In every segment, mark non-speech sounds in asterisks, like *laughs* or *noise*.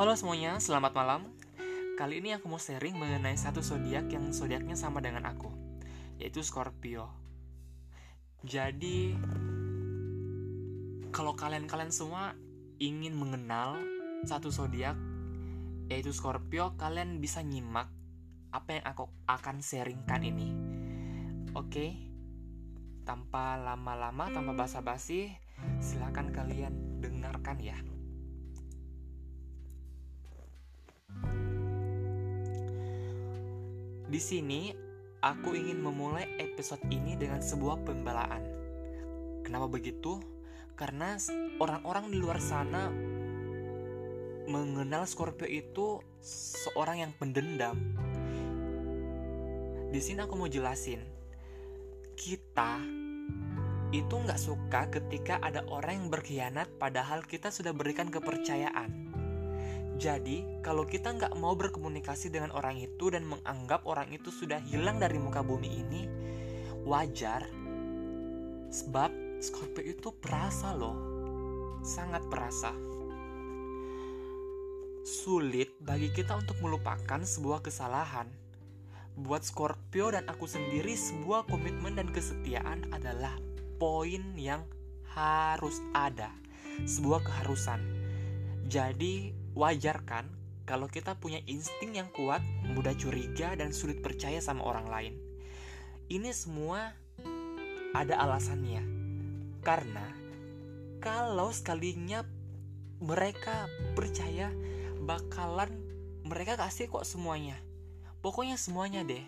Halo semuanya, selamat malam. Kali ini aku mau sharing mengenai satu zodiak yang zodiaknya sama dengan aku, yaitu Scorpio. Jadi, kalau kalian-kalian semua ingin mengenal satu zodiak yaitu Scorpio, kalian bisa nyimak apa yang aku akan sharingkan ini. Oke, tanpa lama-lama, tanpa basa-basi, silakan kalian dengarkan ya. Di sini, aku ingin memulai episode ini dengan sebuah pembelaan. Kenapa begitu? Karena orang-orang di luar sana mengenal Scorpio itu seorang yang pendendam. Di sini aku mau jelasin, kita itu nggak suka ketika ada orang yang berkhianat padahal kita sudah berikan kepercayaan. Jadi, kalau kita nggak mau berkomunikasi dengan orang itu dan menganggap orang itu sudah hilang dari muka bumi ini, wajar. Sebab Scorpio itu perasa loh, sangat perasa. Sulit bagi kita untuk melupakan sebuah kesalahan. Buat Scorpio dan aku sendiri, sebuah komitmen dan kesetiaan adalah poin yang harus ada, sebuah keharusan. Jadi, Wajar kan kalau kita punya insting yang kuat, mudah curiga dan sulit percaya sama orang lain. Ini semua ada alasannya. Karena kalau sekalinya mereka percaya bakalan mereka kasih kok semuanya. Pokoknya semuanya deh.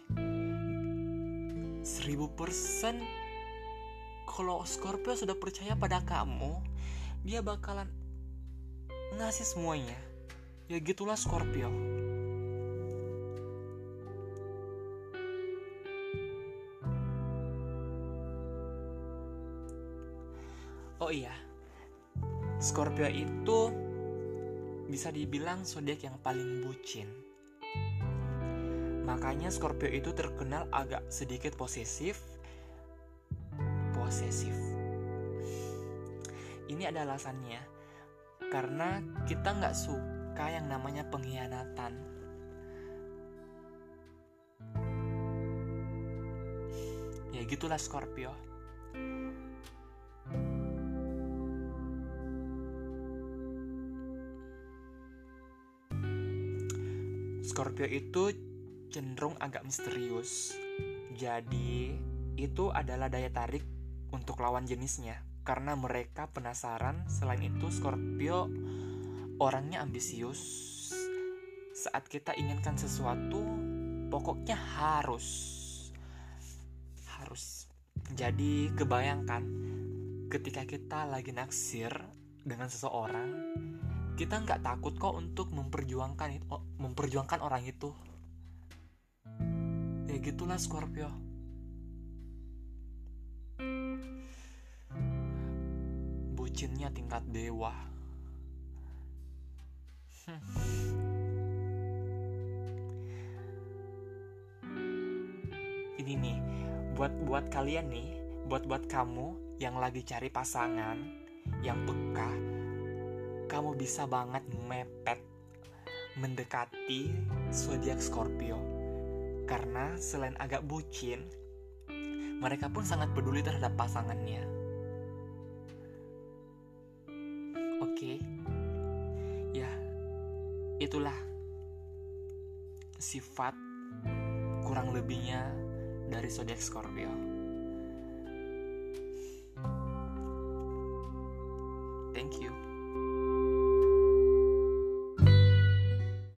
Seribu persen kalau Scorpio sudah percaya pada kamu, dia bakalan ngasih semuanya Ya gitulah Scorpio. Oh iya, Scorpio itu bisa dibilang zodiak yang paling bucin. Makanya Scorpio itu terkenal agak sedikit posesif. Posesif. Ini ada alasannya. Karena kita nggak suka suka yang namanya pengkhianatan. Ya gitulah Scorpio. Scorpio itu cenderung agak misterius. Jadi, itu adalah daya tarik untuk lawan jenisnya karena mereka penasaran. Selain itu, Scorpio orangnya ambisius. Saat kita inginkan sesuatu, pokoknya harus. Harus. Jadi kebayangkan ketika kita lagi naksir dengan seseorang, kita nggak takut kok untuk memperjuangkan memperjuangkan orang itu. Ya gitulah Scorpio. Bucinnya tingkat dewa. *laughs* Ini nih, buat buat kalian nih, buat buat kamu yang lagi cari pasangan yang peka, kamu bisa banget mepet mendekati zodiak Scorpio. Karena selain agak bucin, mereka pun sangat peduli terhadap pasangannya. Oke itulah sifat kurang lebihnya dari zodiak Scorpio. Thank you.